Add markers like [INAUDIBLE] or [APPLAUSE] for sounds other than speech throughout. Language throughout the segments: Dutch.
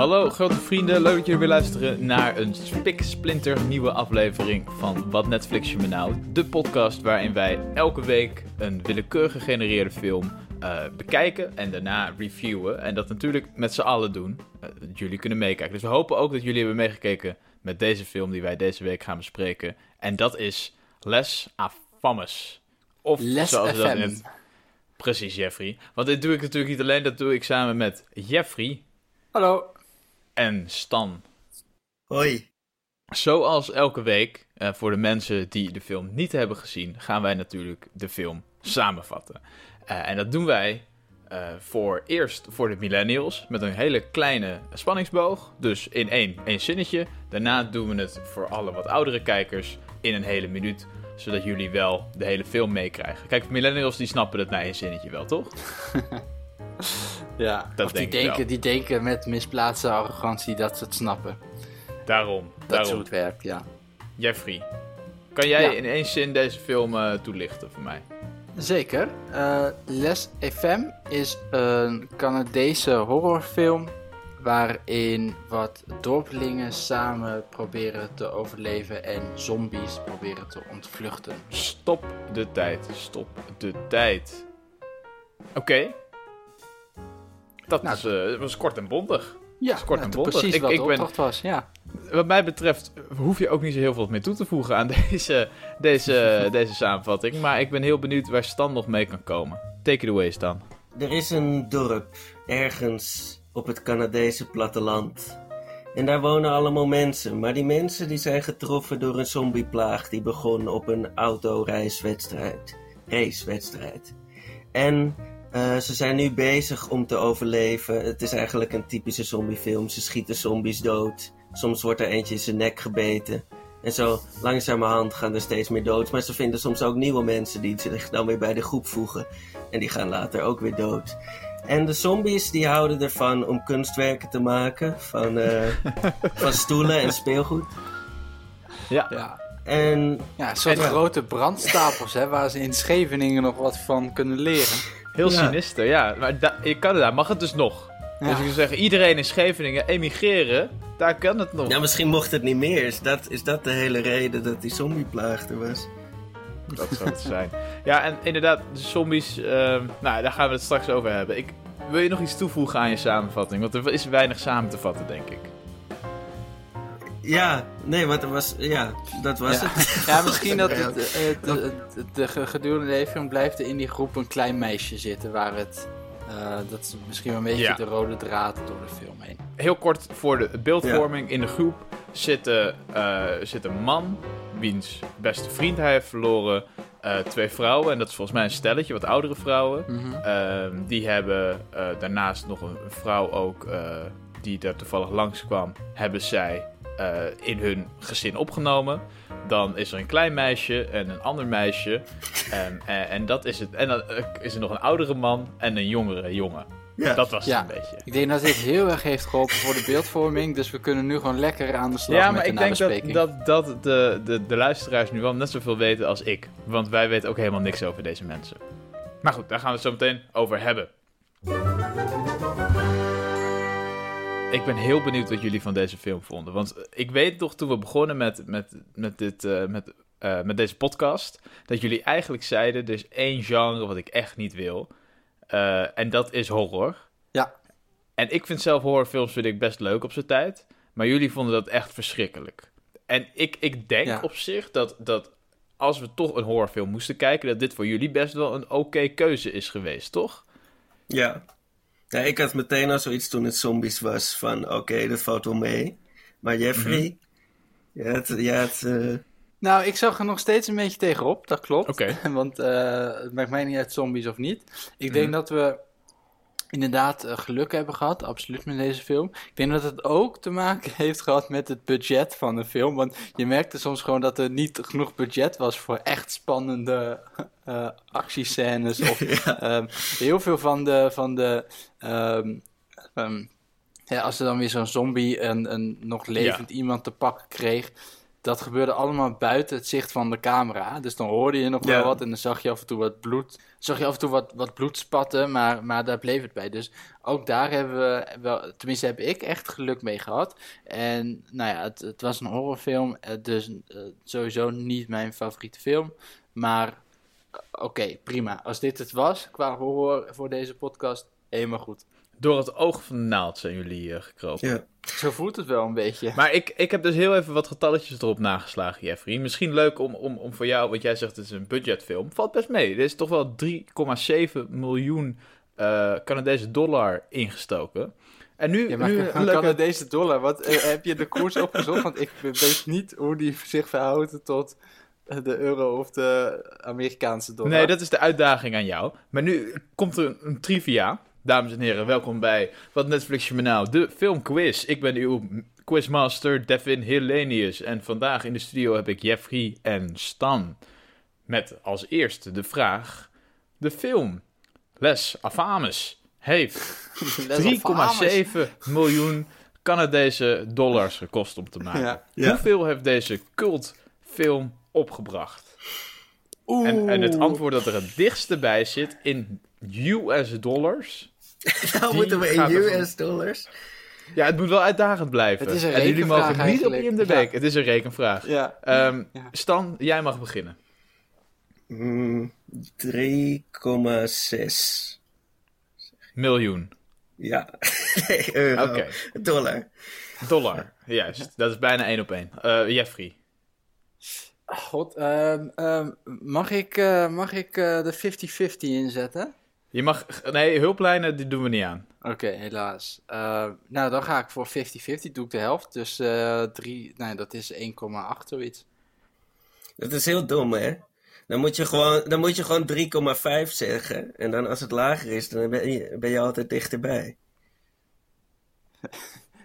Hallo grote vrienden, leuk dat jullie weer luisteren naar een spiksplinter nieuwe aflevering van Wat Netflix je me nou. De podcast waarin wij elke week een willekeurig gegenereerde film uh, bekijken en daarna reviewen. En dat natuurlijk met z'n allen doen, uh, dat jullie kunnen meekijken. Dus we hopen ook dat jullie hebben meegekeken met deze film die wij deze week gaan bespreken. En dat is Les Afames. Of Les zoals dat in het... Precies, Jeffrey. Want dit doe ik natuurlijk niet alleen, dat doe ik samen met Jeffrey. Hallo. En Stan. Hoi. Zoals elke week, uh, voor de mensen die de film niet hebben gezien, gaan wij natuurlijk de film samenvatten. Uh, en dat doen wij uh, voor eerst voor de millennials met een hele kleine spanningsboog. Dus in één, één zinnetje. Daarna doen we het voor alle wat oudere kijkers in een hele minuut. Zodat jullie wel de hele film meekrijgen. Kijk, millennials die snappen het na één zinnetje wel, toch? [LAUGHS] ja, dat denk die, denken, die denken met misplaatste arrogantie dat ze het snappen. Daarom. Dat daarom. is hoe het werkt, ja. Jeffrey, kan jij in één zin deze film uh, toelichten voor mij? Zeker. Uh, Les FM is een Canadese horrorfilm waarin wat dorpelingen samen proberen te overleven en zombies proberen te ontvluchten. Stop de tijd, stop de tijd. Oké. Okay. Dat nou, is, uh, was kort en bondig. Ja, kort nou, en bondig. precies ik, wat ik ben, was, ja. Wat mij betreft hoef je ook niet zo heel veel meer toe te voegen aan [LAUGHS] deze, deze, deze samenvatting. Maar ik ben heel benieuwd waar Stan nog mee kan komen. Take it away, Stan. Er is een dorp ergens op het Canadese platteland. En daar wonen allemaal mensen, maar die mensen die zijn getroffen door een zombieplaag die begon op een autoreiswedstrijd. Racewedstrijd. En uh, ze zijn nu bezig om te overleven. Het is eigenlijk een typische zombiefilm. Ze schieten zombies dood. Soms wordt er eentje in zijn nek gebeten. En zo langzamerhand gaan er steeds meer dood. Maar ze vinden soms ook nieuwe mensen die zich dan weer bij de groep voegen. En die gaan later ook weer dood. En de zombies die houden ervan om kunstwerken te maken van, uh, [LAUGHS] van stoelen en speelgoed. Ja. ja. En, ja, soort grote brandstapels hè, waar ze in Scheveningen nog wat van kunnen leren. Heel ja. sinister, ja. Maar in Canada mag het dus nog. Ja. Dus ik zou zeggen, iedereen in Scheveningen emigreren, daar kan het nog. Ja, misschien mocht het niet meer. Is dat, is dat de hele reden dat die zombieplaag er was? Dat zou het zijn. Ja, en inderdaad, de zombies, uh, nou, daar gaan we het straks over hebben. Ik, wil je nog iets toevoegen aan je samenvatting? Want er is weinig samen te vatten, denk ik. Ja, nee, wat er was, ja, dat was het. [LAUGHS] Ja, misschien dat het, het, de gedurende de film blijft er in die groep een klein meisje zitten waar het, uh, dat is misschien wel een beetje de rode draad door de film heen. Heel kort voor de beeldvorming. In de groep zit, uh, zit een man wiens beste vriend hij heeft verloren. Uh, twee vrouwen, en dat is volgens mij een stelletje, wat oudere vrouwen. Mm -hmm. die hebben uh, daarnaast nog een, vrouw ook, uh, die daar toevallig langskwam, hebben zij in hun gezin opgenomen. Dan is er een klein meisje en een ander meisje. en, en dat is het. En dan is er nog een oudere man en een jongere jongen. Ja. Dat was het een beetje. Ik denk dat dit heel erg heeft geholpen voor de beeldvorming. Dus we kunnen nu gewoon lekker aan de slag ja, met de Ja, maar ik denk dat, dat, dat de, de, de luisteraars nu wel net zoveel weten als ik. Want wij weten ook helemaal niks over deze mensen. Maar goed, daar gaan we het zo meteen over hebben. Ik ben heel benieuwd wat jullie van deze film vonden. Want ik weet toch toen we begonnen met, met, met, dit, uh, met, uh, met deze podcast... dat jullie eigenlijk zeiden, er is één genre wat ik echt niet wil... Uh, en dat is horror. Ja. En ik vind zelf horrorfilms vind ik best leuk op zijn tijd. Maar jullie vonden dat echt verschrikkelijk. En ik, ik denk ja. op zich dat, dat als we toch een horrorfilm moesten kijken... dat dit voor jullie best wel een oké keuze is geweest, toch? Ja. Ja. Ik had meteen al zoiets toen het zombies was van... oké, okay, dat valt wel mee. Maar Jeffrey... Mm -hmm. je had, je had uh... Nou, ik zag er nog steeds een beetje tegenop, dat klopt. Okay. [LAUGHS] Want uh, het maakt mij niet uit zombies of niet. Ik denk mm. dat we inderdaad uh, geluk hebben gehad, absoluut met deze film. Ik denk dat het ook te maken heeft gehad met het budget van de film. Want je merkte soms gewoon dat er niet genoeg budget was voor echt spannende uh, actiescènes. Of ja. [LAUGHS] um, heel veel van de. Van de um, um, ja, als er dan weer zo'n zombie een, een nog levend ja. iemand te pakken kreeg dat gebeurde allemaal buiten het zicht van de camera. Dus dan hoorde je nog Ja. wel wat en dan zag je af en toe wat bloed. Zag je af en toe wat, wat bloed spatten, maar, maar daar bleef het bij. Dus ook daar hebben we wel, tenminste heb ik echt geluk mee gehad. En nou ja, het, het was een horrorfilm, eh, dus eh, sowieso niet mijn favoriete film. Maar eh, oké, prima. Als dit het was qua horror voor deze podcast, helemaal goed. Door het oog van de naald zijn jullie gekropen. Ja. Zo voelt het wel een beetje. Maar ik, ik heb dus heel even wat getalletjes erop nageslagen, Jeffrey. Misschien leuk om, om, om voor jou, want jij zegt het is een budgetfilm. Valt best mee. Er is toch wel 3,7 miljoen eh Canadese dollar ingestoken. En nu, Ja, maar nu hoe [LAUGHS] een deze dollar? Wat, eh, heb je de koers opgezocht? Want ik weet niet hoe die zich verhoudt tot de euro of de Amerikaanse dollar. Nee, dat is de uitdaging aan jou. Maar nu komt er een, een trivia. Dames en heren, welkom bij Wat Netflix je me nou? De filmquiz. Ik ben uw quizmaster Devin Hellenius. En vandaag in de studio heb ik Jeffrey en Stan. Met als eerste de vraag... De film Les Afames heeft [LAUGHS] Les Afames. 3,7 miljoen Canadese dollars gekost om te maken. Ja. Ja. Hoeveel heeft deze cultfilm opgebracht? Oeh. En, en het antwoord dat er het dichtste bij zit in US dollars. [LAUGHS] Nou moeten we in ervan- US dollars. Ja, het moet wel uitdagend blijven. Het is een en jullie mogen niet op eigenlijk. IMDb. Ja. Het is een rekenvraag. Ja. Ehm, Ja. Stan, jij mag beginnen. Mm, 3,6. Miljoen. Ja. nee, [LAUGHS] euro. Oké. Dollar. Dollar. Juist. Dat is bijna één op één. Eh, Jeffrey. God, ehm, ehm, mag ik, eh, mag ik eh, de 50-50 inzetten? Je mag... Nee, hulplijnen, die doen we niet aan. Oké, helaas. Eh, nou, dan ga ik voor 50-50. Doe ik de helft. Dus eh drie, nee, dat is 1,8 zoiets. Dat is heel dom, hè? Dan moet je gewoon, dan moet je gewoon 3,5 zeggen. En dan als het lager is, dan ben je, ben je altijd dichterbij. [LAUGHS]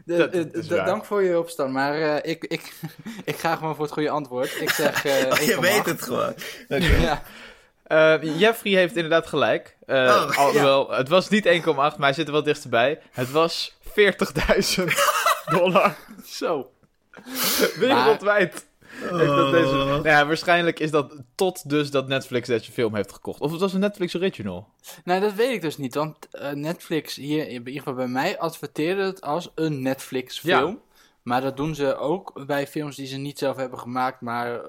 De- Dat- de- de- dank voor je opstaan, maar eh, ik, ik, [LAUGHS] ik ga gewoon voor het goede antwoord. Ik zeg Oh, [LAUGHS] je 1,8. weet het gewoon. Ja. Eh, Jeffrey heeft inderdaad gelijk. Oh, alhoewel, het was niet 1,8, maar hij zit er wel dichterbij. Het was 40.000 [LAUGHS] dollar. Zo. Wereldwijd. Dat deze... Oh. Nou ja, waarschijnlijk is dat tot dus dat Netflix deze film heeft gekocht. Of het was een Netflix original. Nou, dat weet ik dus niet, want eh, Netflix hier, in ieder geval bij mij, adverteerde het als een Netflix-film. Maar dat doen ze ook bij films die ze niet zelf hebben gemaakt, maar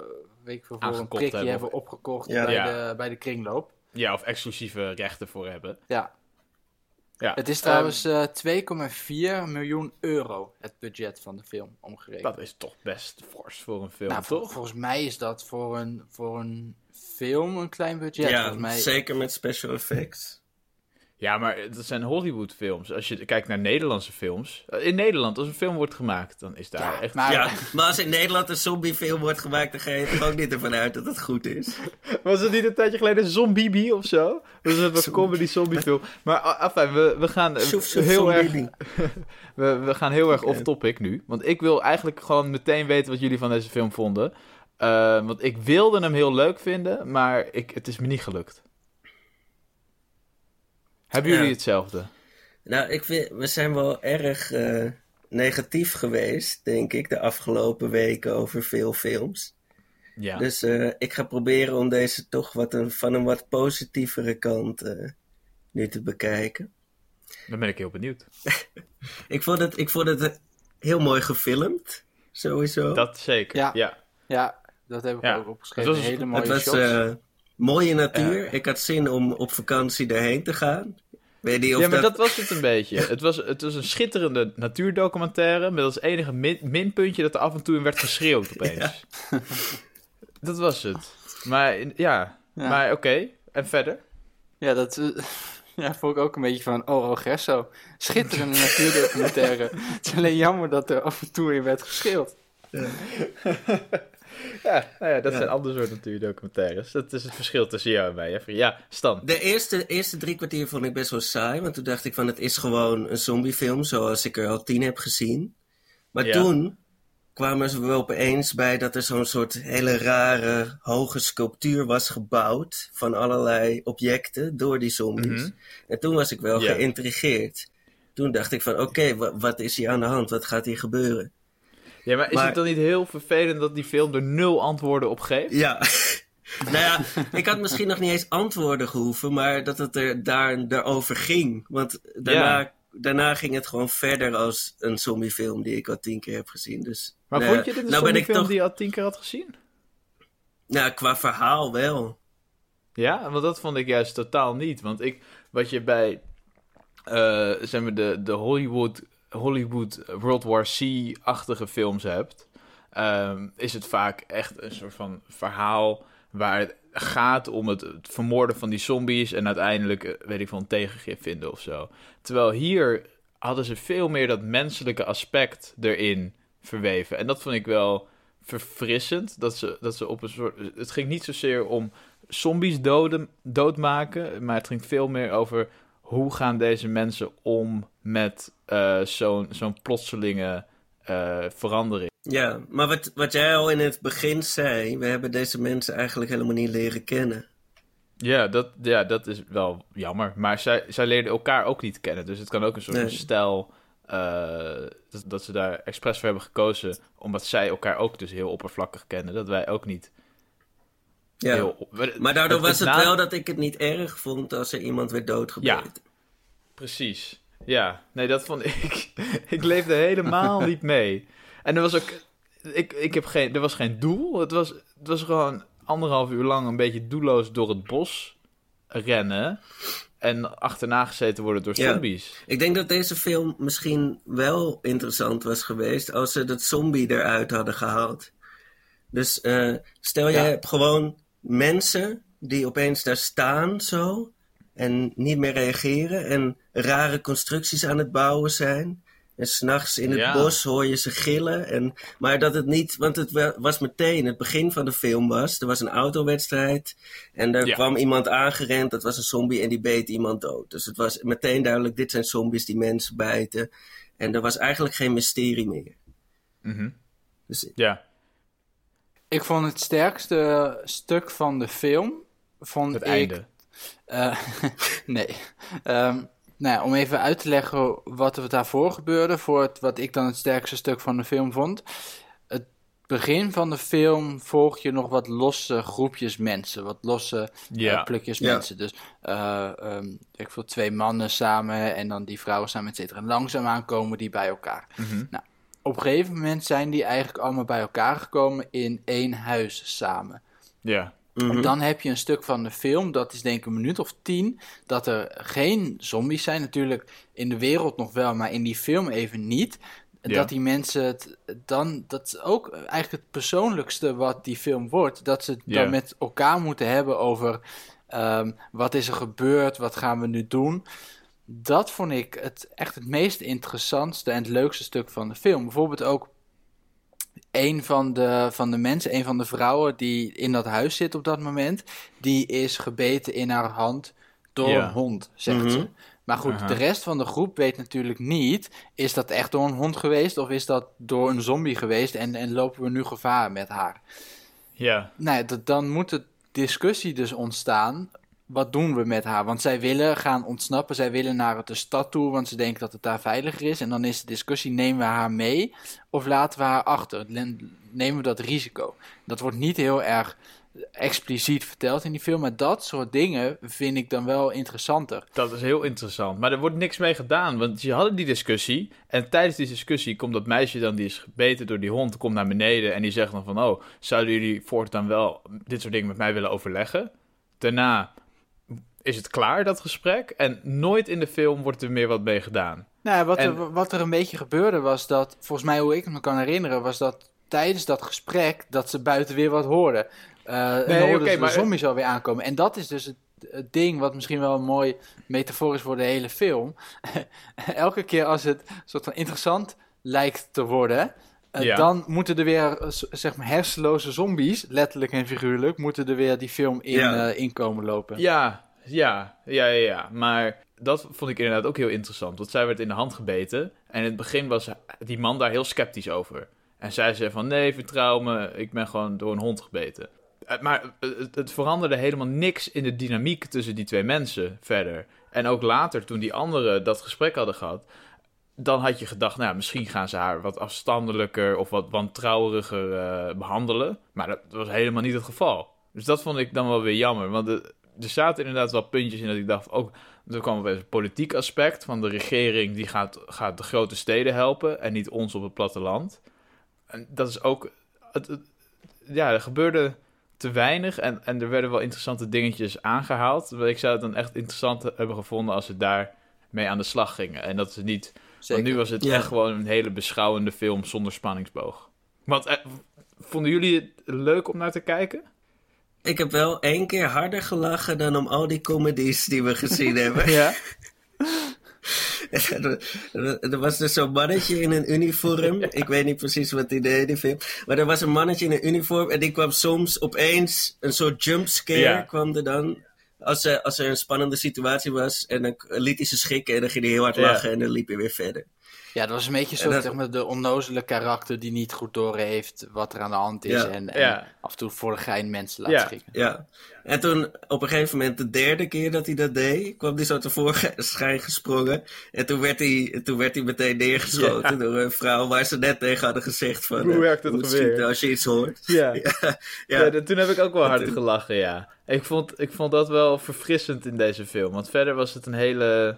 eh, ik veel, voor een prikje hebben. hebben opgekocht Ja. bij, Ja. De, bij de kringloop. Ja, of exclusieve rechten voor hebben. Ja. Ja. Het is trouwens eh 2,4 miljoen euro, het budget van de film, omgerekend. Dat is toch best fors voor een film, nou, vol- toch? volgens mij is dat voor een, voor een film een klein budget. Ja, volgens mij... zeker met special effects. Ja, maar dat zijn Hollywood-films. Als je kijkt naar Nederlandse films. eh, In Nederland, als een film wordt gemaakt, dan is daar Ja, echt... maar- Ja, maar als in Nederland een zombiefilm wordt gemaakt, dan ga je er ook niet ervan uit dat het goed is. [LAUGHS] Was het niet een tijdje geleden Zombie of zo? Dat is een Zombie. comedy zombie film. Maar ah, enfin, we, we gaan eh, Soef, soef, heel erg, [LAUGHS] we, we gaan heel erg off-topic nu. Want ik wil eigenlijk gewoon meteen weten wat jullie van deze film vonden. Eh, want ik wilde hem heel leuk vinden, maar ik, het is me niet gelukt. Hebben jullie Ja. hetzelfde? Nou, ik vind, we zijn wel erg eh, negatief geweest, denk ik, de afgelopen weken over veel films. Ja. Dus eh, ik ga proberen om deze toch wat een, van een wat positievere kant eh, nu te bekijken. Dan ben ik heel benieuwd. [LAUGHS] Ik vond het, ik vond het heel mooi gefilmd, sowieso. Dat zeker. Ja. Ja. Ja, dat heb ik Ja. ook opgeschreven. Het was- Hele mooie het was shots. Mooie natuur. Eh. Ik had zin om op vakantie daarheen te gaan. Weet niet of Ja, maar dat... dat was het een beetje. Het was, het was een schitterende natuurdocumentaire met als enige min- minpuntje dat er af en toe in werd geschreeuwd opeens. [LAUGHS] Dat was het. Maar ja, Ja. maar oké. En verder? Ja, dat eh, [LAUGHS] ja, vond ik ook een beetje van oh, oh. Schitterende [LAUGHS] natuurdocumentaire. het is alleen jammer dat er af en toe in werd geschreeuwd. Ja, nou ja dat Ja. zijn andere soort natuurdocumentaires. Dat is het verschil tussen jou en mij. Jeffrey. Ja, Stan. De eerste, eerste drie kwartier vond ik best wel saai, want toen dacht ik van het is gewoon een zombiefilm zoals ik er al tien heb gezien. Maar Ja. toen kwamen ze wel opeens bij dat er zo'n soort hele rare hoge sculptuur was gebouwd van allerlei objecten door die zombies. Mhm. En toen was ik wel Ja. geïntrigeerd. Toen dacht ik van oké, wa- wat is hier aan de hand? Wat gaat hier gebeuren? Ja, maar is het dan niet heel vervelend dat die film er nul antwoorden op geeft? Ja. [LAUGHS] nou ja, ik had misschien nog niet eens antwoorden gehoeven, maar dat het er daar, daarover ging. Want daarna, daarna ging het gewoon verder als een zombiefilm die ik al tien keer heb gezien. Dus, maar nou, vond je dit een nou zombiefilm toch... die je al tien keer had gezien? Nou, qua verhaal wel. Ja, want dat vond ik juist totaal niet. Want ik, wat je bij uh, zeg maar de, de Hollywood, Hollywood World War C-achtige films hebt, um, is het vaak echt een soort van verhaal waar het gaat om het, vermoorden van die zombies en uiteindelijk, eh, weet ik van, een tegengif vinden of zo. Terwijl hier hadden ze veel meer dat menselijke aspect erin verweven. En dat vond ik wel verfrissend. Dat ze, dat ze op een soort. Het ging niet zozeer om zombies doden, doodmaken. Maar het ging veel meer over hoe gaan deze mensen om met uh, zo'n zo'n plotselinge uh, verandering. Ja, maar wat, wat jij al in het begin zei, we hebben deze mensen eigenlijk helemaal niet leren kennen. Ja, dat, ja, dat is wel jammer. Maar zij, zij leerden elkaar ook niet kennen. Dus het kan ook een soort nee. stijl uh, dat, dat, ze daar expres voor hebben gekozen. Omdat zij elkaar ook dus heel oppervlakkig kennen. Dat wij ook niet. Ja, heel, maar daardoor was het, wel dat ik het niet erg vond als er iemand werd doodgebeten. Ja, precies. Ja, nee, dat vond [LAUGHS] ik. ik leefde helemaal niet mee. En er was ook. Ik, ik heb geen, er was geen doel. Het was, het was gewoon anderhalf uur lang een beetje doelloos door het bos rennen en achterna gezeten worden door zombies. Ik denk dat deze film misschien wel interessant was geweest als ze dat zombie eruit hadden gehaald. Dus uh, stel je hebt gewoon mensen die opeens daar staan zo en niet meer reageren en rare constructies aan het bouwen zijn. En s'nachts in het bos hoor je ze gillen. En, maar dat het niet, want het was meteen, het begin van de film was, er was een autowedstrijd. En er kwam iemand aangerend, dat was een zombie en die beet iemand dood. Dus het was meteen duidelijk, dit zijn zombies die mensen bijten. En er was eigenlijk geen mysterie meer. Mm dus, ja. Ik vond het sterkste stuk van de film. Vond het ik, einde. Uh, [LAUGHS] nee. Um, nou ja, om even uit te leggen wat er daarvoor gebeurde, voor het, wat ik dan het sterkste stuk van de film vond. Het begin van de film volg je nog wat losse groepjes mensen, wat losse yeah. uh, plukjes mensen. Dus uh, um, ik voel twee mannen samen en dan die vrouwen samen, et cetera. En langzaamaan komen die bij elkaar. Mm -hmm. Nou, op een gegeven moment zijn die eigenlijk allemaal bij elkaar gekomen in één huis samen. Ja. Mm Dan heb je een stuk van de film, dat is denk ik een minuut of tien, dat er geen zombies zijn. Natuurlijk in de wereld nog wel, maar in die film even niet. Ja. Dat die mensen het dan, dat is ook eigenlijk het persoonlijkste wat die film wordt. Dat ze het ja. dan met elkaar moeten hebben over um, wat is er gebeurd, wat gaan we nu doen. Dat vond ik het echt het meest interessantste en het leukste stuk van de film. Bijvoorbeeld ook een van de, van de mensen, een van de vrouwen die in dat huis zit op dat moment, die is gebeten in haar hand door Ja. een hond, zegt Mhm. ze. Maar goed, de rest van de groep weet natuurlijk niet, is dat echt door een hond geweest of is dat door een zombie geweest en, en lopen we nu gevaar met haar? Ja. Nou, dat, dan moet de discussie dus ontstaan. Wat doen we met haar? Want zij willen gaan ontsnappen. Zij willen naar de stad toe, want ze denken dat het daar veiliger is. En dan is de discussie: nemen we haar mee of laten we haar achter? Nemen we dat risico? Dat wordt niet heel erg expliciet verteld in die film, maar dat soort dingen vind ik dan wel interessanter. Dat is heel interessant. Maar er wordt niks mee gedaan. Want je hadden die discussie. En tijdens die discussie komt dat meisje dan, die is gebeten door die hond, komt naar beneden. En die zegt dan van, oh, zouden jullie voortaan wel dit soort dingen met mij willen overleggen? Daarna is het klaar, dat gesprek. En nooit in de film wordt er meer wat mee gedaan. Nou, wat, En- er, wat er een beetje gebeurde was dat, volgens mij hoe ik me kan herinneren, was dat tijdens dat gesprek dat ze buiten weer wat hoorden. En Nee, dan hoorden oké, ze maar- de zombies alweer aankomen. En dat is dus het, het ding wat misschien wel een mooi metafoor is voor de hele film. [LAUGHS] Elke keer als het soort van interessant lijkt te worden, eh, Ja. dan moeten er weer, zeg maar, hersenloze zombies, letterlijk en figuurlijk, moeten er weer die film in, Ja. eh, inkomen lopen. Ja, ja, ja, ja, ja. Maar dat vond ik inderdaad ook heel interessant. Want zij werd in de hand gebeten. En in het begin was die man daar heel sceptisch over. En zij zei van, nee, vertrouw me, ik ben gewoon door een hond gebeten. Eh, Maar het, het veranderde helemaal niks in de dynamiek tussen die twee mensen verder. En ook later, toen die anderen dat gesprek hadden gehad... dan had je gedacht, nou, misschien gaan ze haar wat afstandelijker of wat wantrouweriger eh, behandelen. Maar dat was helemaal niet het geval. Dus dat vond ik dan wel weer jammer. Want er, er zaten inderdaad wel puntjes in dat ik dacht, ook, er kwam wel eens een politiek aspect van de regering die gaat, gaat de grote steden helpen en niet ons op het platteland. En dat is ook, het, het- ja, er gebeurde te weinig en, en er werden wel interessante dingetjes aangehaald. Ik zou het dan echt interessant hebben gevonden als ze daar mee aan de slag gingen. En dat ze niet Zeker. want nu was het Ja. echt gewoon een hele beschouwende film zonder spanningsboog. Want eh, vonden jullie het leuk om naar te kijken? Ik heb wel één keer harder gelachen dan om al die comedies die we gezien [LAUGHS] hebben. Ja. [LAUGHS] er was dus zo'n mannetje in een uniform. Ik weet niet precies wat hij deed die film. Maar er was een mannetje in een uniform en die kwam soms opeens een soort jumpscare Ja. kwam er dan. Als er, als er een spannende situatie was en dan liet hij ze schrikken en dan ging hij heel hard Ja. lachen en dan liep hij weer verder. Ja, dat was een beetje zo, dat- zeg maar, de onnozele karakter die niet goed doorheeft wat er aan de hand is. Ja. En, en Ja. af en toe voor de gein mensen laat Ja. schrikken. Ja. En toen op een gegeven moment, de derde keer dat hij dat deed, kwam hij zo tevoorschijn gesprongen. En toen werd hij, toen werd hij meteen neergeschoten Ja. door een vrouw waar ze net tegen hadden gezegd van... Hoe eh, werkt geweer? schieten als je iets hoort. Ja. [LAUGHS] Ja, Ja, ja. dat- toen heb ik ook wel hard toen- gelachen, ja. Ik vond, ik vond dat wel verfrissend in deze film. Want verder was het een hele...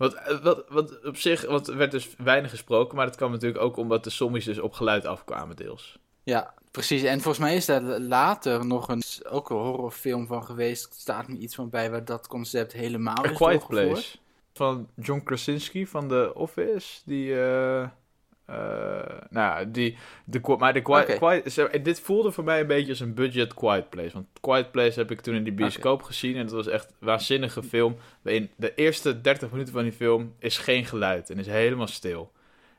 Wat, wat, wat op zich, want er werd dus weinig gesproken, maar dat kwam natuurlijk ook omdat de zombies dus op geluid afkwamen deels. Ja, precies. En volgens mij is daar later nog een, ook een horrorfilm van geweest. Er staat me iets van bij waar dat concept helemaal A is Quiet. Place. Van John Krasinski van The Office. Die, eh, eh, nou, die, de, maar de Quiet, dit voelde voor mij een beetje als een budget Quiet Place. Want Quiet Place heb ik toen in die bioscoop gezien en het was echt een waanzinnige film. In de eerste 30 minuten van die film is geen geluid en is helemaal stil.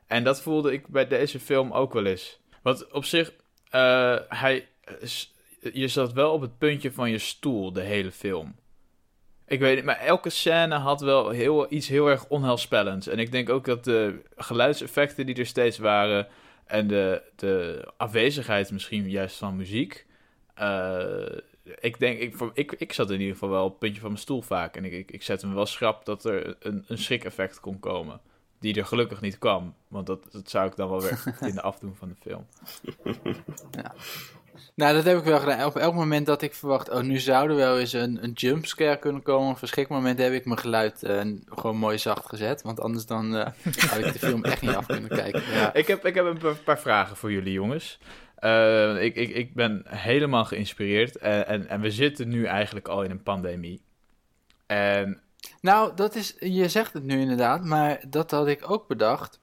En dat voelde ik bij deze film ook wel eens. Want op zich, eh, hij, is- je zat wel op het puntje van je stoel de hele film. Ik weet niet, maar elke scène had wel heel, iets heel erg onheilspellends. En ik denk ook dat de geluidseffecten die er steeds waren... en de, de afwezigheid misschien juist van muziek... eh, ik denk, ik, ik, ik zat in ieder geval wel op het puntje van mijn stoel vaak. En ik, ik, ik zette me wel schrap dat er een, een schrik-effect kon komen. Die er gelukkig niet kwam. Want dat, dat zou ik dan wel weer [LAUGHS] in de afdoen van de film. Nou, dat heb ik wel gedaan. Op elk moment dat ik verwacht, oh, nu zou er wel eens een, een jumpscare kunnen komen, een heb ik mijn geluid eh, gewoon mooi zacht gezet. Want anders dan eh [LAUGHS] had ik de film echt niet af kunnen kijken. Ja. Ik heb, ik heb een paar, paar vragen voor jullie, jongens. Eh, ik, ik, ik ben helemaal geïnspireerd. En, en, en we zitten nu eigenlijk al in een pandemie. En Nou, dat is, je zegt het nu inderdaad, maar dat had ik ook bedacht.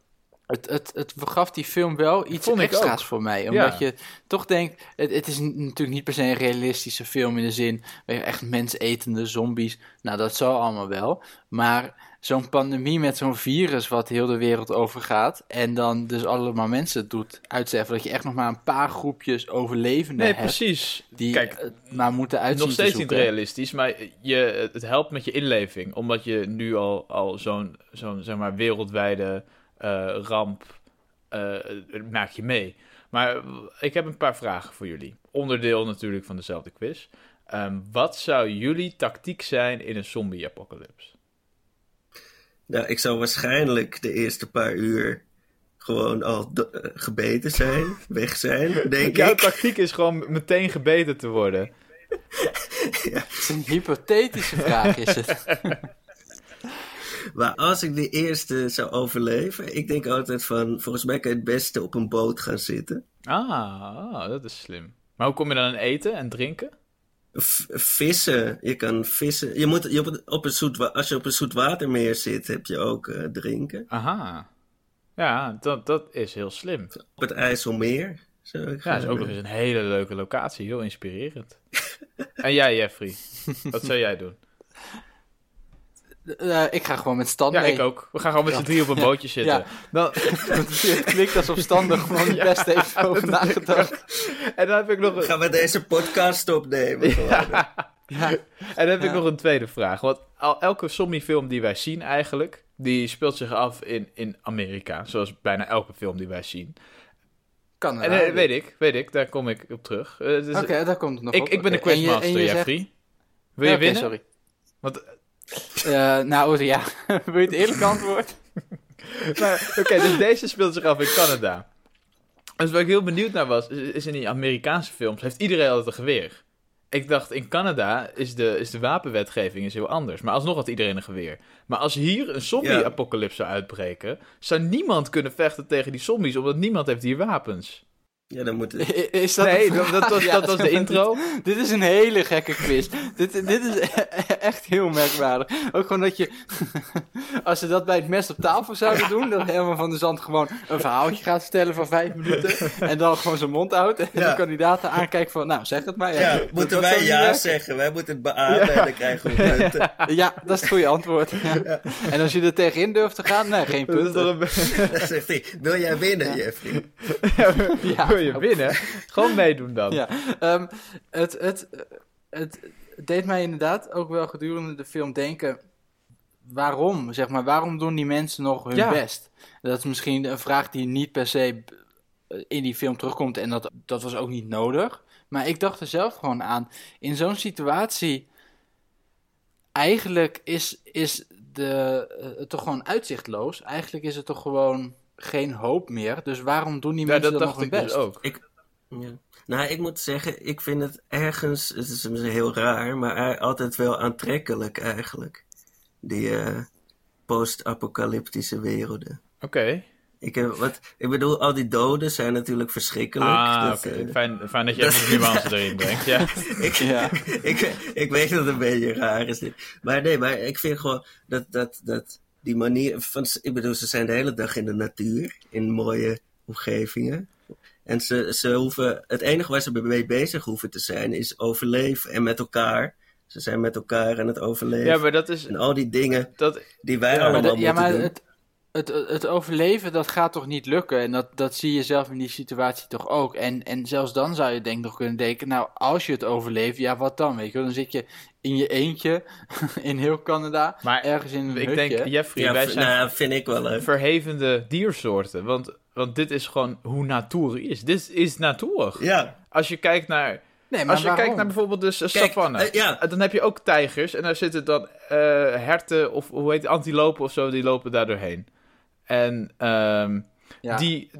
Het, het, het gaf die film wel iets extra's voor mij. Omdat Ja. je toch denkt, het, het is natuurlijk niet per se een realistische film in de zin, echt mensetende zombies. Nou, dat zal allemaal wel. Maar zo'n pandemie met zo'n virus wat heel de wereld overgaat. En dan dus allemaal mensen doet uitzetten. Dat je echt nog maar een paar groepjes overlevenden nee, hebt. precies. Die Kijk, maar moeten uitzien nog te steeds niet realistisch, maar je, het helpt met je inleving. Omdat je nu al, al zo'n zo'n zeg maar, wereldwijde ramp eh, maak je mee. Maar ik heb een paar vragen voor jullie. Onderdeel natuurlijk van dezelfde quiz. Ehm, wat zou jullie tactiek zijn in een zombie-apocalypse? Nou, ik zou waarschijnlijk de eerste paar uur gewoon al eh, gebeten zijn, weg zijn, [LAUGHS] denk Jouw ik. tactiek is gewoon meteen gebeten te worden. [LAUGHS] Het is een hypothetische vraag, is het? [LAUGHS] Maar als ik de eerste zou overleven, ik denk altijd van, volgens mij kan je het beste op een boot gaan zitten. Ah, ah, dat is slim. Maar hoe kom je dan aan eten en drinken? V- vissen, je kan vissen. Je moet, je moet op een zoet, als je op een zoetwatermeer zit, heb je ook eh, drinken. Aha. Ja, dat, dat is heel slim. Op het IJsselmeer. Ik Ja, dat is ook nog eens een hele leuke locatie. Heel inspirerend. [LAUGHS] en jij, Jeffrey? [LAUGHS] Wat zou jij doen? Eh, ik ga gewoon met stand Ja, mee. ik ook. We gaan gewoon met z'n drie op een bootje zitten. Ja. Dan, [LAUGHS] het klinkt als opstandig, maar ik best even [LAUGHS] over nagedacht. en dan heb ik nog een, Gaan we deze podcast opnemen? gewoon. Ja. en dan heb ik nog een tweede vraag. Want al, elke zombiefilm die wij zien eigenlijk, die speelt zich af in, in Amerika. Zoals bijna elke film die wij zien. Kan En eh, weet ik, weet ik, daar kom ik op terug. Eh, dus- Oké, daar komt het nog ik, op. ik ben de quizmaster, zegt- Jeffrey. Wil je Oké, winnen? sorry. Want Eh, nou, ja. [LAUGHS] Wil je het eerlijke antwoord? maar [LAUGHS] oké, dus deze speelt zich af in Canada. Dus waar ik heel benieuwd naar was, is, is in die Amerikaanse films heeft iedereen altijd een geweer. Ik dacht, in Canada is de, is de wapenwetgeving is heel anders. Maar alsnog had iedereen een geweer. Maar als hier een zombie-apocalypse zou uitbreken... zou niemand kunnen vechten tegen die zombies... omdat niemand heeft hier wapens. Ja, dan moet Is dat nee, dat, was, [LAUGHS] Ja, dat was de intro. Dit, [LAUGHS] dit is een hele gekke quiz. dit, dit is echt heel merkwaardig. Ook gewoon dat je... [LAUGHS] Als ze dat bij het mes op tafel zouden doen... dat Herman van der Zand gewoon een verhaaltje gaat vertellen van vijf minuten... en dan gewoon zijn mond houdt... en Ja. de kandidaten aankijkt van... nou, zeg het maar. Ja, moeten wij ja werken. zeggen? Wij moeten het beamen en dan krijgen we punten. Ja, dat is het goede antwoord. Ja. En als je er tegenin durft te gaan... nee, geen Dat is toch punten. een Dan zegt hij, wil jij winnen, Jeffrey? Ja. Je winnen? [LAUGHS] Gewoon meedoen dan. Ja, ehm, het, het, het deed mij inderdaad ook wel gedurende de film denken... waarom, zeg maar, waarom doen die mensen nog hun Ja. best? Dat is misschien een vraag die niet per se eh, in die film terugkomt en dat, dat was ook niet nodig. Maar ik dacht er zelf gewoon aan, in zo'n situatie... eigenlijk is, is de, het toch gewoon uitzichtloos. Eigenlijk is het toch gewoon geen hoop meer. Dus waarom doen die Ja, mensen dat dan dacht nog hun ik dus best? ook. Ja. Nou, ik moet zeggen, ik vind het ergens, het is misschien heel raar, maar altijd wel aantrekkelijk eigenlijk. Die eh, post-apocalyptische werelden. Oké. Ik, heb, wat, ik bedoel, al die doden zijn natuurlijk verschrikkelijk. Ah, Dat, oké. eh, Fijn, fijn dat je even de nuance erin brengt. Ja. [LAUGHS] ik, Ja. ik, ik weet dat het een beetje raar is. dit. Maar nee, maar ik vind gewoon dat, dat, dat die manier van. Ik bedoel, ze zijn de hele dag in de natuur, in mooie omgevingen. En ze, ze hoeven. Het enige waar ze mee bezig hoeven te zijn is overleven en met elkaar. Ze zijn met elkaar aan het overleven. ja, maar dat is... En al die dingen Dat, die wij Ja, allemaal ja, moeten maar doen. het, het, het overleven, dat gaat toch niet lukken? En dat, dat zie je zelf in die situatie toch ook? En, en zelfs dan zou je denk ik nog kunnen denken, nou, als je het overleeft, ja, wat dan? Weet je wel? Dan zit je in je eentje [LAUGHS] in heel Canada, maar ergens in een ik hutje. denk, Jeffrey, ja, wij zijn nou, vind ik wel verhevende diersoorten. Want, want dit is gewoon hoe natuur is. Dit is natuur. Ja, Als je kijkt naar... Nee, maar Als je waarom? kijkt naar bijvoorbeeld de s- Kijk, savanne. eh, ja. Dan heb je ook tijgers. En daar zitten dan eh, herten of hoe heet het, antilopen of zo. Die lopen daar doorheen. En ehm, ja, die...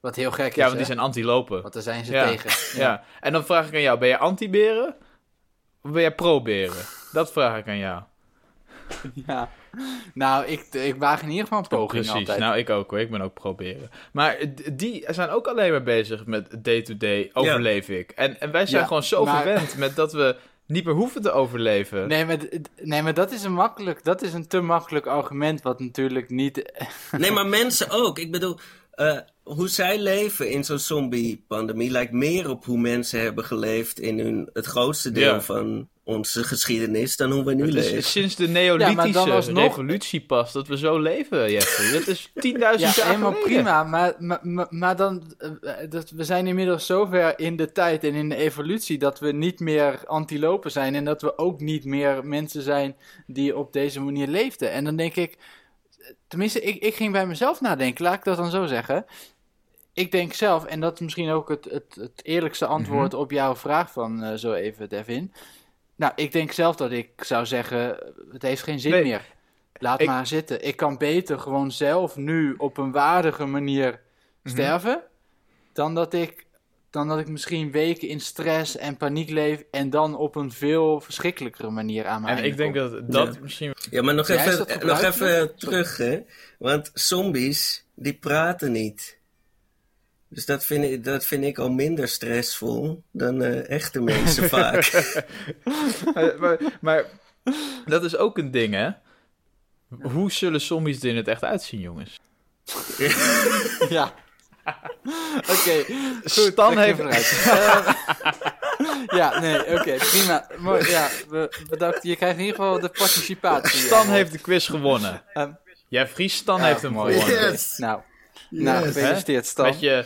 wat heel gek is, Ja, want die zijn antilopen. Want daar zijn ze Ja. tegen. Ja. En dan vraag ik aan jou. Ben je anti-beren? Of ben jij pro-beren? Dat vraag ik aan jou. [LAUGHS] Ja. Nou, ik, ik waag in ieder geval een poging Precies, altijd. nou ik ook hoor, ik ben ook proberen. Maar die zijn ook alleen maar bezig met day-to-day, overleef ik. En, en wij zijn Ja, gewoon zo maar- verwend met dat we niet meer hoeven te overleven. Nee, maar, nee, maar dat is een makkelijk, dat is een te makkelijk argument, wat natuurlijk niet... [LAUGHS] Nee, maar mensen ook. Ik bedoel, eh, hoe zij leven in zo'n zombie-pandemie lijkt meer op hoe mensen hebben geleefd in hun, het grootste deel Ja. van onze geschiedenis dan hoe we nu Het leven. is sinds de neolithische alsnog- revolutie pas dat we zo leven, Jeffrey. Dat is [LAUGHS] 10.000 Ja, jaar helemaal geleden. prima, maar, maar, maar, maar dan, eh, dat, we zijn inmiddels zover in de tijd en in de evolutie dat we niet meer antilopen zijn en dat we ook niet meer mensen zijn die op deze manier leefden. En dan denk ik, tenminste, ik, ik ging bij mezelf nadenken, laat ik dat dan zo zeggen. Ik denk zelf, en dat is misschien ook het, het, het eerlijkste antwoord op jouw vraag van eh, zo even, Devin. Nou, ik denk zelf dat ik zou zeggen, het heeft geen zin Nee. meer. Laat Ik- maar zitten. Ik kan beter gewoon zelf nu op een waardige manier Mhm. sterven, dan dat ik dan dat ik misschien weken in stress en paniek leef en dan op een veel verschrikkelijkere manier aan mijn En ik denk kom. dat dat Ja. misschien... Ja, maar nog even, nog even terug, hè. Want zombies, die praten niet. Dus dat vind ik, dat vind ik al minder stressvol dan eh, echte [LAUGHS] mensen vaak. [LAUGHS] Eh, maar, maar dat is ook een ding, hè? Hoe zullen zombies er in het echt uitzien, jongens? [LAUGHS] Ja. Oké, goed. Stan heeft- vooruit. Eh, ja, nee, oké, prima. Mooi, ja, we, bedankt. Je krijgt in ieder geval de participatie. Stan ja. heeft de quiz gewonnen. Ehm, Jeffrey, Stan Ja, heeft hem mooi. gewonnen. Yes. Nou, nou gefeliciteerd Stan. Met je,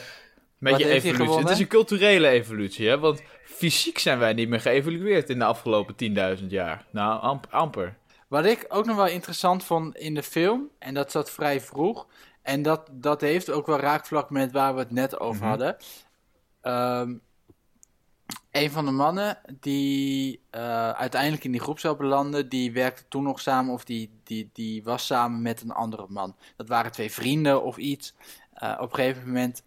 met Wat je evolutie. Het is een culturele evolutie, hè? Want fysiek zijn wij niet meer geëvolueerd in de afgelopen 10.000 jaar. Nou, amp- amper. Wat ik ook nog wel interessant vond in de film, en dat zat vrij vroeg, en dat, dat heeft ook wel raakvlak met waar we het net over Mhm. hadden. Ehm, een van de mannen die uh, uiteindelijk in die groep zou belanden, die werkte toen nog samen of die, die, die was samen met een andere man. Dat waren twee vrienden of iets. Uh, op een gegeven moment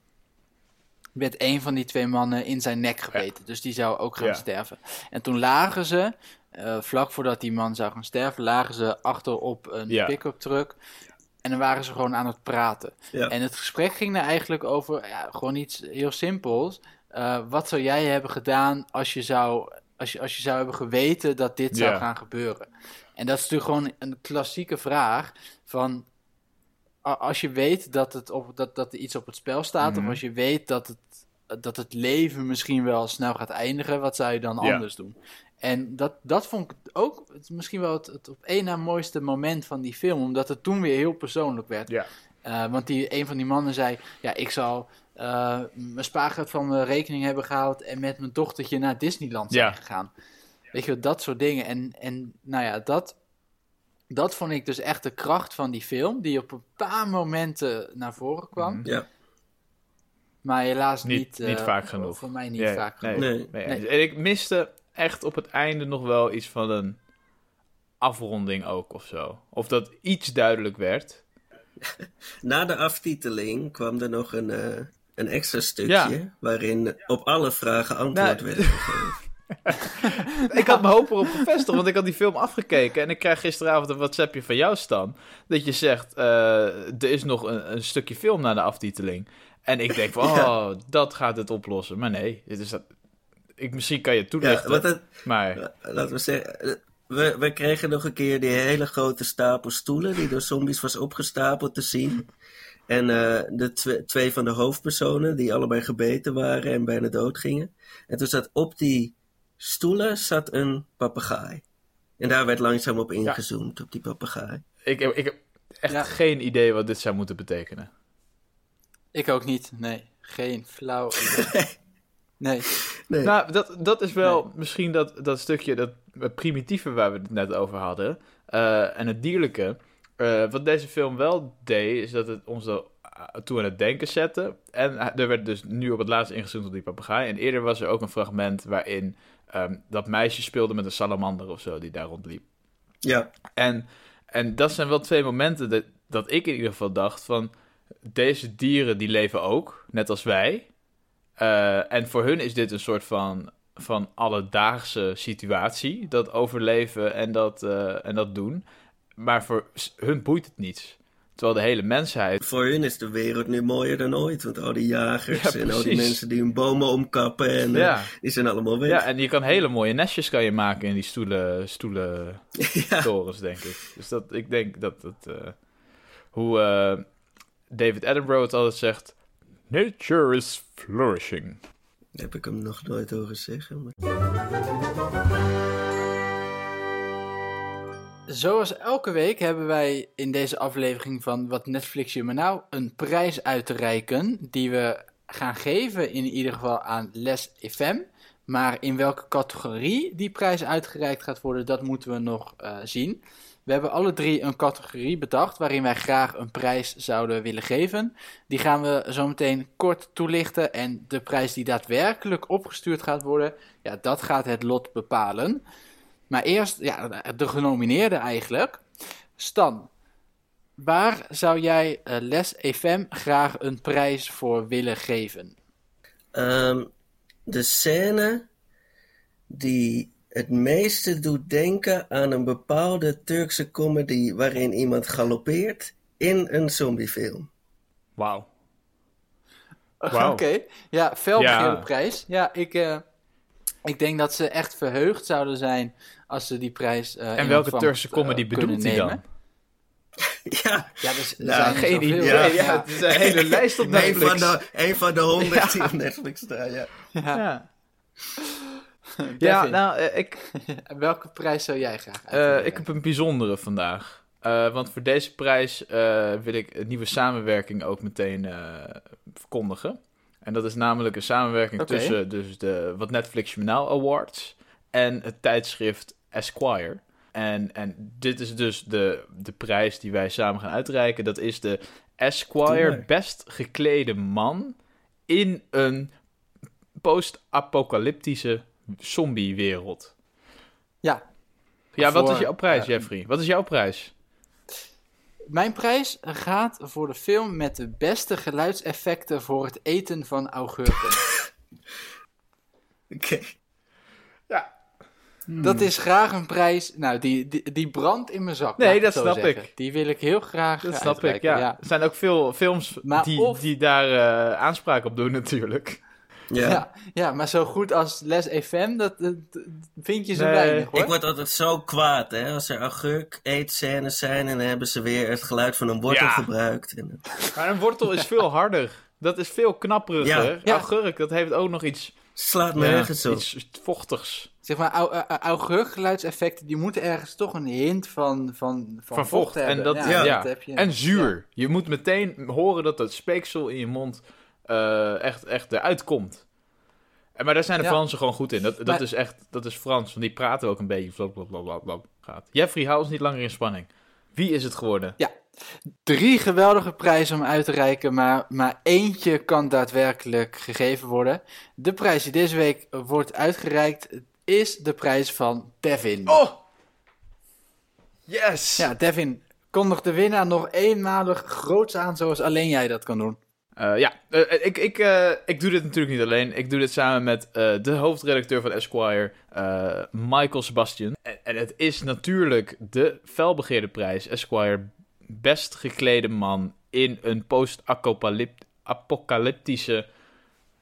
werd een van die twee mannen in zijn nek gebeten. Dus die zou ook gaan ja. sterven. En toen lagen ze, uh, vlak voordat die man zou gaan sterven, lagen ze achter op een ja. pick-up truck. En dan waren ze gewoon aan het praten. En het gesprek ging er eigenlijk over ja, gewoon iets heel simpels. Uh, wat zou jij hebben gedaan als je zou, als je, als je zou hebben geweten dat dit zou gaan gebeuren? En dat is natuurlijk gewoon een klassieke vraag van als je weet dat, het op, dat, dat er iets op het spel staat, of Mhm. als je weet dat het, dat het leven misschien wel snel gaat eindigen, wat zou je dan anders doen? En dat, dat vond ik ook het, misschien wel het, het op één na mooiste moment van die film, omdat het toen weer heel persoonlijk werd. Ja. Eh, want die, een van die mannen zei: Ja, ik zal eh, mijn spaargeld van mijn rekening hebben gehaald en met mijn dochtertje naar Disneyland zijn Ja. gegaan. Weet je, wel, dat soort dingen. En, en nou ja, dat, dat vond ik dus echt de kracht van die film, die op een paar momenten naar voren kwam. Mhm. Ja. Maar helaas Niet- niet, niet eh, vaak genoeg. Voor mij niet vaak nee. genoeg. Nee. Nee, Nee. En ik miste echt op het einde nog wel iets van een afronding ook of zo. Of dat iets duidelijk werd. [LAUGHS] Na de aftiteling kwam er nog een, eh, een extra stukje Ja. waarin op alle vragen antwoord Nou, werd gegeven. [LAUGHS] Ik had mijn hoop erop gevestigd, want ik had die film afgekeken. En ik krijg gisteravond een WhatsAppje van jou, Stan. Dat je zegt, eh, er is nog een, een stukje film na de aftiteling. En ik denk van, [LAUGHS] oh, dat gaat het oplossen. Maar nee, dit is dat... Ik, misschien kan je het Ja, toelichten, het, maar... laten we zeggen, eh, we, we kregen nog een keer die hele grote stapel stoelen die door zombies was opgestapeld te zien. En eh, de twe- twee van de hoofdpersonen die allebei gebeten waren en bijna dood gingen. En toen zat op die stoelen zat een papegaai. En daar werd langzaam op ingezoomd, op die papegaai. Ik, heb- ik heb echt Ja. geen idee wat dit zou moeten betekenen. Ik ook niet, nee. Geen flauw idee. [LAUGHS] Nee. Nee, Nou, dat, dat is wel misschien dat, dat stukje, dat primitieve waar we het net over hadden. eh, en het dierlijke. Eh, wat deze film wel deed, is dat het ons er toe aan het denken zette. En er werd dus nu op het laatst ingezoomd op die papegaai. En eerder was er ook een fragment waarin ehm, dat meisje speelde met een salamander of zo die daar rondliep. ja, En, en dat zijn wel twee momenten dat, dat ik in ieder geval dacht van... Deze dieren die leven ook, net als wij. Eh, en voor hun is dit een soort van, van alledaagse situatie. Dat overleven en dat, eh, en dat doen. Maar voor hun boeit het niets. Terwijl de hele mensheid... voor hun is de wereld nu mooier dan ooit. Want al die jagers Ja, en al die mensen die hun bomen omkappen, en, eh, Ja, die zijn allemaal weg. ja, en je kan hele mooie nestjes kan je maken in die stoelen, stoelen [LAUGHS] Ja. torens, denk ik. Dus dat, ik denk dat het... eh, hoe David Attenborough het altijd zegt... Nature is flourishing. Heb ik hem nog nooit horen zeggen. Maar... Zoals elke week hebben wij in deze aflevering van Wat Netflix je me nou een prijs uit te reiken. Die we gaan geven in ieder geval aan Les FM. Maar in welke categorie die prijs uitgereikt gaat worden, dat moeten we nog eh, zien. We hebben alle drie een categorie bedacht waarin wij graag een prijs zouden willen geven. Die gaan we zo meteen kort toelichten. En de prijs die daadwerkelijk opgestuurd gaat worden, ja, dat gaat het lot bepalen. Maar eerst, ja, de genomineerde eigenlijk. Stan, waar zou jij eh, Les FM graag een prijs voor willen geven? Ehm, de scène die het meeste doet denken aan een bepaalde Turkse comedy waarin iemand galoppeert in een zombiefilm. Wauw. Wauw. Oké, ja, felbegeerde Ja. prijs. Ja, ik, eh, ik denk dat ze echt verheugd zouden zijn als ze die prijs. eh, En welke Turkse eh, comedy bedoelt hij dan? [LAUGHS] Ja, Ja, dus Nou, zijn er Geen idee. Ja. Ja, het is een hele lijst op een Netflix. van, de, een van de [LAUGHS] honderd die op Netflix staan. Ja. Ja. [LAUGHS] Ja, Devin, ja nou, eh, ik, [LAUGHS] welke prijs zou jij graag eh, uitreiken? ik heb een bijzondere vandaag. Eh, want voor deze prijs eh, wil ik een nieuwe samenwerking ook meteen eh, verkondigen. En dat is namelijk een samenwerking tussen dus de Wat Netflix Now Awards en het tijdschrift Esquire. En, en dit is dus de, de prijs die wij samen gaan uitreiken. Dat is de Esquire. Best Geklede Man in een post-apocalyptische zombie-wereld. Ja. Ja, wat is jouw prijs, Jeffrey? Wat is jouw prijs? Mijn prijs gaat voor de film met de beste geluidseffecten voor het eten van augurken. [LAUGHS] Oké. Ja. Dat is graag een prijs. Nou, die, die, die brandt in mijn zak. Nee, dat snap zeggen. ik. Die wil ik heel graag. Dat snap ik, ja. Er zijn ook veel films Maar die, of- die daar eh, aanspraak op doen natuurlijk. Ja. Ja. Ja, maar zo goed als Les FM, dat, dat- dat vind je zo Nee. weinig hoor. Ik word altijd zo kwaad, hè, als er augurk eetscènes zijn en dan hebben ze weer het geluid van een wortel Ja. gebruikt. En, Maar een wortel is veel harder. Dat is veel knapperiger. Ja. Ja. Augurk, dat heeft ook nog iets, slaat ja, nergens op. iets vochtigs. Zeg maar, au- au- augurkgeluidseffecten, die moeten ergens toch een hint van, van, van, Van vocht. En hebben. dat, ja, ja. dat heb je. En zuur. Je moet meteen horen dat het speeksel in je mond eh, echt, echt eruit komt. En, maar daar zijn de Ja. Fransen gewoon goed in. Dat, dat Maar- is echt, dat is Frans. Want die praten ook een beetje. Blablabla. Gaat. Jeffrey, hou ons niet langer in spanning. Wie is het geworden? Drie geweldige prijzen om uit te reiken, maar, maar eentje kan daadwerkelijk gegeven worden. De prijs die deze week wordt uitgereikt is de prijs van Devin. Oh! Yes! Ja, Devin, kondig de winnaar nog eenmalig groots aan zoals alleen jij dat kan doen. Eh, ja, eh, ik, ik, eh, ik doe dit natuurlijk niet alleen. Ik doe dit samen met de hoofdredacteur van Esquire, Michael Sebastian. En, en het is natuurlijk de felbegeerde prijs. Esquire, best geklede man in een post-apocalyptische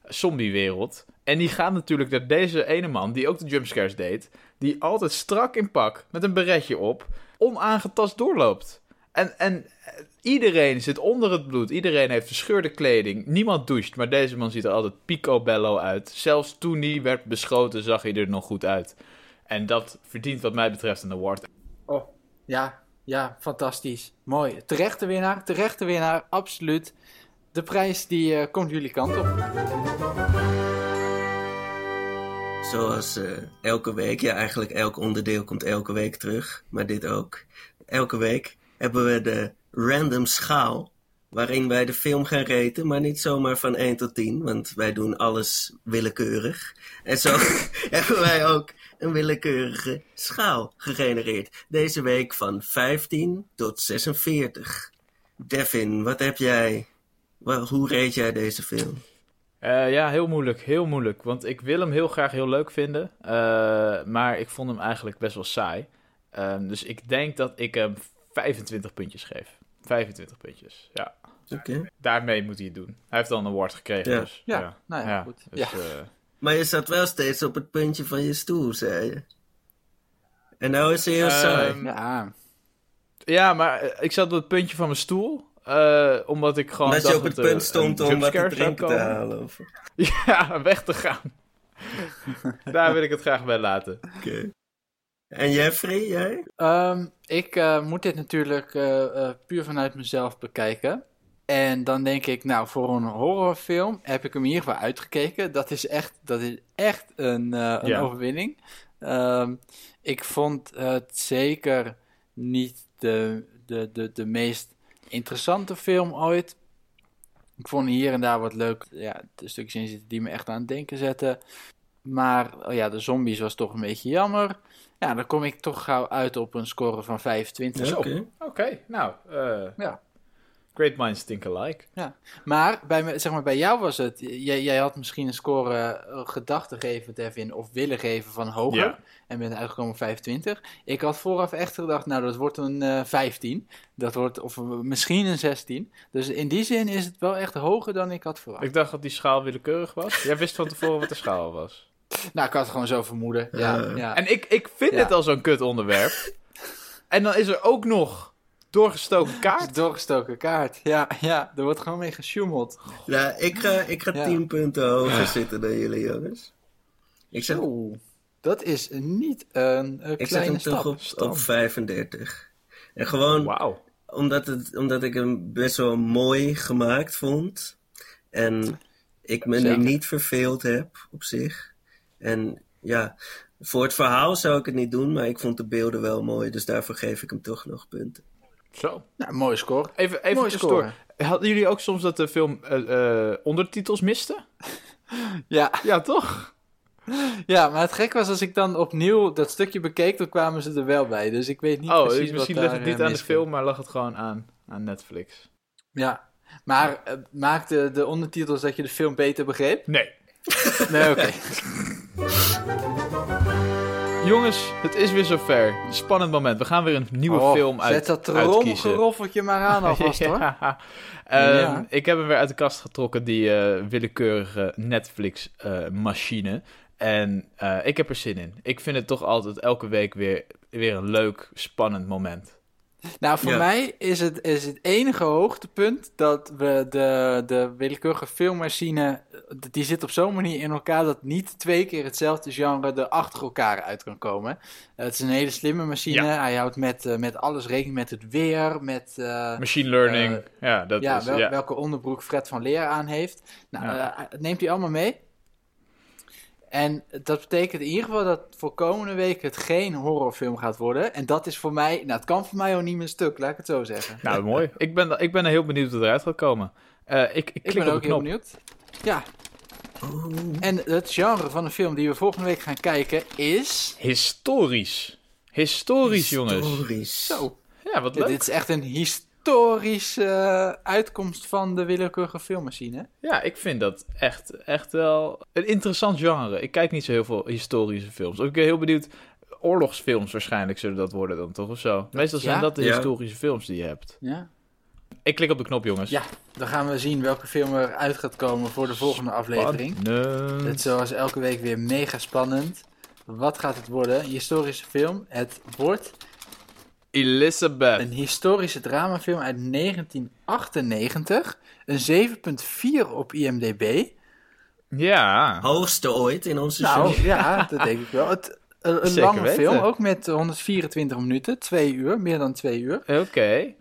zombiewereld. En die gaat natuurlijk naar deze ene man, die ook de jumpscares deed, die altijd strak in pak, met een beretje op, onaangetast doorloopt. En, en iedereen zit onder het bloed. Iedereen heeft verscheurde kleding. Niemand doucht, maar deze man ziet er altijd picobello uit. Zelfs toen hij werd beschoten, zag hij er nog goed uit. En dat verdient wat mij betreft een award. Oh, ja, ja, fantastisch. Mooi. Terechte winnaar, terechte winnaar, absoluut. De prijs die eh, komt jullie kant op. Zoals eh, elke week, ja eigenlijk elk onderdeel komt elke week terug, maar dit ook. Elke week hebben we de random schaal, waarin wij de film gaan reten, maar niet zomaar van 1 tot 10, want wij doen alles willekeurig. En zo [LAUGHS] hebben wij ook een willekeurige schaal gegenereerd. Deze week van 15 tot 46. Devin, wat heb jij? Hoe reed jij deze film? Eh, ja, heel moeilijk, heel moeilijk. Want ik wil hem heel graag heel leuk vinden. eh, maar ik vond hem eigenlijk best wel saai. Ehm, dus ik denk dat ik hem 25 puntjes geef. 25 puntjes, ja. Oké. Daarmee moet hij het doen. Hij heeft al een award gekregen, Ja. dus... Ja, nou ja, goed. Dus, Ja. eh, Maar je zat wel steeds op het puntje van je stoel, zei je. En nou is hij heel saai. Ehm, Ja, Ja, maar eh, ik zat op het puntje van mijn stoel. eh, omdat ik gewoon. Omdat je op het dat er punt stond om wat te drinken te halen. Of... [LAUGHS] Ja, weg te gaan. [LAUGHS] Daar wil ik het graag bij laten. Oké. En Jeffrey, jij? Ehm, ik eh, moet dit natuurlijk eh, eh, puur vanuit mezelf bekijken. En dan denk ik, nou, voor een horrorfilm heb ik hem in ieder geval uitgekeken. Dat is echt, dat is echt een, een Ja. overwinning. Ehm, ik vond het zeker niet de, de, de, de meest interessante film ooit. Ik vond hier en daar wat leuk. Ja, de stukjes in zitten die me echt aan het denken zetten. Maar oh ja, de zombies was toch een beetje jammer. Ja, dan kom ik toch gauw uit op een score van 25. Zo. Oké. Oké, nou. eh, Ja. Great minds think alike. Maar bij, me- zeg maar bij jou was het, jij, jij had misschien een score eh, gedacht te geven, Devin, of willen geven van hoger. Ja. En bent uitgekomen op 25. Ik had vooraf echt gedacht, nou dat wordt een eh 15. Dat wordt, of eh, misschien een 16. Dus in die zin is het wel echt hoger dan ik had verwacht. Ik dacht dat die schaal willekeurig was. Jij wist van tevoren wat de schaal was. [LAUGHS] Nou, ik had het gewoon zo vermoeden. Ja, Eh. ja. En ik, ik vind Ja. dit al zo'n kut onderwerp. [LAUGHS] en dan is er ook nog doorgestoken [LAUGHS] kaart. Doorgestoken kaart. Ja, ja, er wordt gewoon mee gesjoemeld. Ja, ik ga, ik ga Ja. 10 punten hoger zitten dan jullie, jongens. Ik zet, Zo, dat is niet een, eh, ik zet kleine hem toch op, Stap. op 35. En gewoon Wauw. omdat, het, omdat ik hem best wel mooi gemaakt vond. En ik me er niet verveeld heb op zich. En ja, voor het verhaal zou ik het niet doen, maar ik vond de beelden wel mooi. Dus daarvoor geef ik hem toch nog punten. Zo. Nou, mooie score. Even, even Mooi tussendoor. Hadden jullie ook soms dat de film eh, eh, ondertitels miste? [LAUGHS] Ja, Ja, toch? Ja, maar het gek was als ik dan opnieuw dat stukje bekeek, dan kwamen ze er wel bij. Dus ik weet niet oh, precies dus misschien wat daar, het niet aan de film, maar lag het gewoon aan, aan Netflix. Ja, maar eh, maakte de ondertitels dat je de film beter begreep? Nee. Nee, oké. Jongens, het is weer zover. Spannend moment. We gaan weer een nieuwe Oh, film uit, Zet dat uitkiezen. tromgeroffeltje maar aan alvast [LAUGHS] hoor. Ehm, Ja. Ik heb hem weer uit de kast getrokken, die eh, willekeurige Netflix-machine. en eh, ik heb er zin in. Ik vind het toch altijd elke week weer, weer een leuk, spannend moment. Nou, voor Ja. mij is het, is het enige hoogtepunt dat we de, de willekeurige filmmachine, die zit op zo'n manier in elkaar dat niet twee keer hetzelfde genre er achter elkaar uit kan komen. Eh, het is een hele slimme machine. Ja. Hij houdt met, eh, met alles rekening, met het weer, met eh, Machine learning, ja, dat ja, is... wel- welke onderbroek Fred van Leer aan heeft. Nou, neemt hij allemaal mee. En dat betekent in ieder geval dat voor komende week het geen horrorfilm gaat worden. En dat is voor mij, nou het kan voor mij ook niet meer stuk, laat ik het zo zeggen. Nou, mooi. [LAUGHS] Ik ben, ik ben er heel benieuwd wat eruit gaat komen. Eh, ik, ik ik klik ben op de ook heel benieuwd. Ja, en het genre van de film die we volgende week gaan kijken is... Historisch. Historisch, jongens. Historisch. Zo, Ja, wat dit, leuk. dit is echt een historische uitkomst van de willekeurige filmmachine. Ja, ik vind dat echt, echt wel een interessant genre. Ik kijk niet zo heel veel historische films. Ook ik ben heel benieuwd. Oorlogsfilms waarschijnlijk zullen dat worden dan toch of zo. Meestal zijn Ja? dat de Ja. historische films die je hebt. Ja. Ik klik op de knop, jongens. Ja, dan gaan we zien welke film er uit gaat komen voor de volgende aflevering. Spannend. Het is zoals elke week weer mega spannend. Wat gaat het worden? Een historische film. Het wordt Elizabeth. een historische dramafilm uit 1998. Een 7.4 op IMDb. Ja. Hoogste ooit in onze Nou show. ja, dat denk ik wel. Het, [LAUGHS] een Zeker lange weten. film, ook met 124 minuten, 2 uur, meer dan 2 uur. Oké.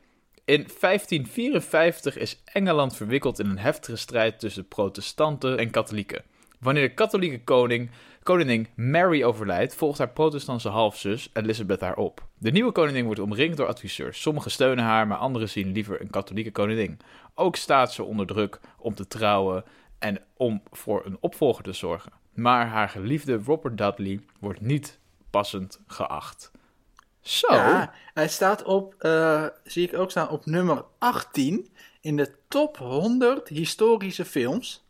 In 1554 is Engeland verwikkeld in een heftige strijd tussen protestanten en katholieken. Wanneer de katholieke koning, koningin Mary overlijdt, volgt haar protestantse halfzus Elizabeth haar op. De nieuwe koningin wordt omringd door adviseurs. Sommigen steunen haar, maar anderen zien liever een katholieke koningin. Ook staat ze onder druk om te trouwen en om voor een opvolger te zorgen. Maar haar geliefde Robert Dudley wordt niet passend geacht. Zo. Hij staat op, eh, zie ik ook staan, op nummer 18 in de top 100 historische films.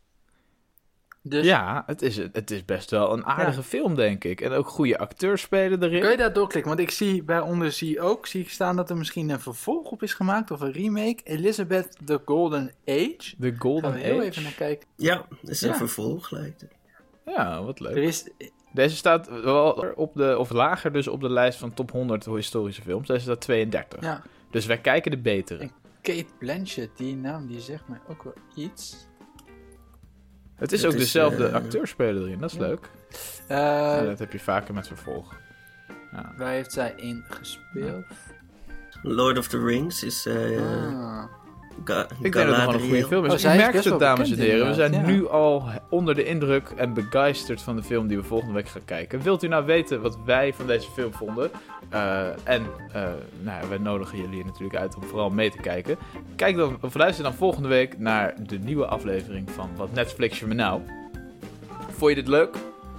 Dus Ja, het is, het is best wel een aardige film, denk ik. En ook goede acteurs spelen erin. Kun je daar doorklikken? Want ik zie bij onder zie ook zie ik staan dat er misschien een vervolg op is gemaakt of een remake. Elizabeth the Golden Age. De Gaan Golden we heel Age. even naar kijken. Ja, dat is een vervolg lijkt het. Ja, wat Er leuk. is, Deze staat wel op de, of lager dus op de lijst van top 100 historische films. Deze staat 32. ja, Dus wij kijken de betere. Ik- Kate Blanchett, die naam die zegt mij ook wel iets. Het is Het ook is, dezelfde eh, acteur spelen erin, dat is ja. leuk. Eh, Ja, dat heb je vaker met vervolg. Ja. Waar heeft zij in gespeeld? Lord of the Rings is eh Ah. Ga- Ik denk dat het gewoon een goede film is. Oh, je merkt het, dames en heren. We zijn ja. nu al onder de indruk en begeisterd van de film die we volgende week gaan kijken. Wilt u nou weten wat wij van deze film vonden? Eh, en uh, nou, ja, wij nodigen jullie natuurlijk uit om vooral mee te kijken. Kijk dan, of luister dan volgende week naar de nieuwe aflevering van Wat Netflix je me nou. Vond je dit leuk?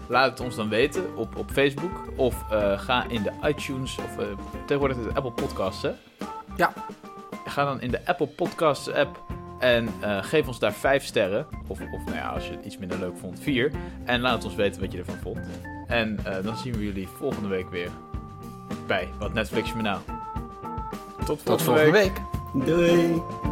Laat het ons dan weten op, op Facebook. Of uh, ga in de iTunes, of uh, tegenwoordig de Apple Podcasts, hè? Ja. Ga dan in de Apple Podcasts app en uh, geef ons daar 5 sterren. Of, of nou ja, als je het iets minder leuk vond, 4. En laat ons weten wat je ervan vond. En uh, dan zien we jullie volgende week weer bij Wat Netflix je me nou. Tot volgende, Tot volgende week. week. Doei!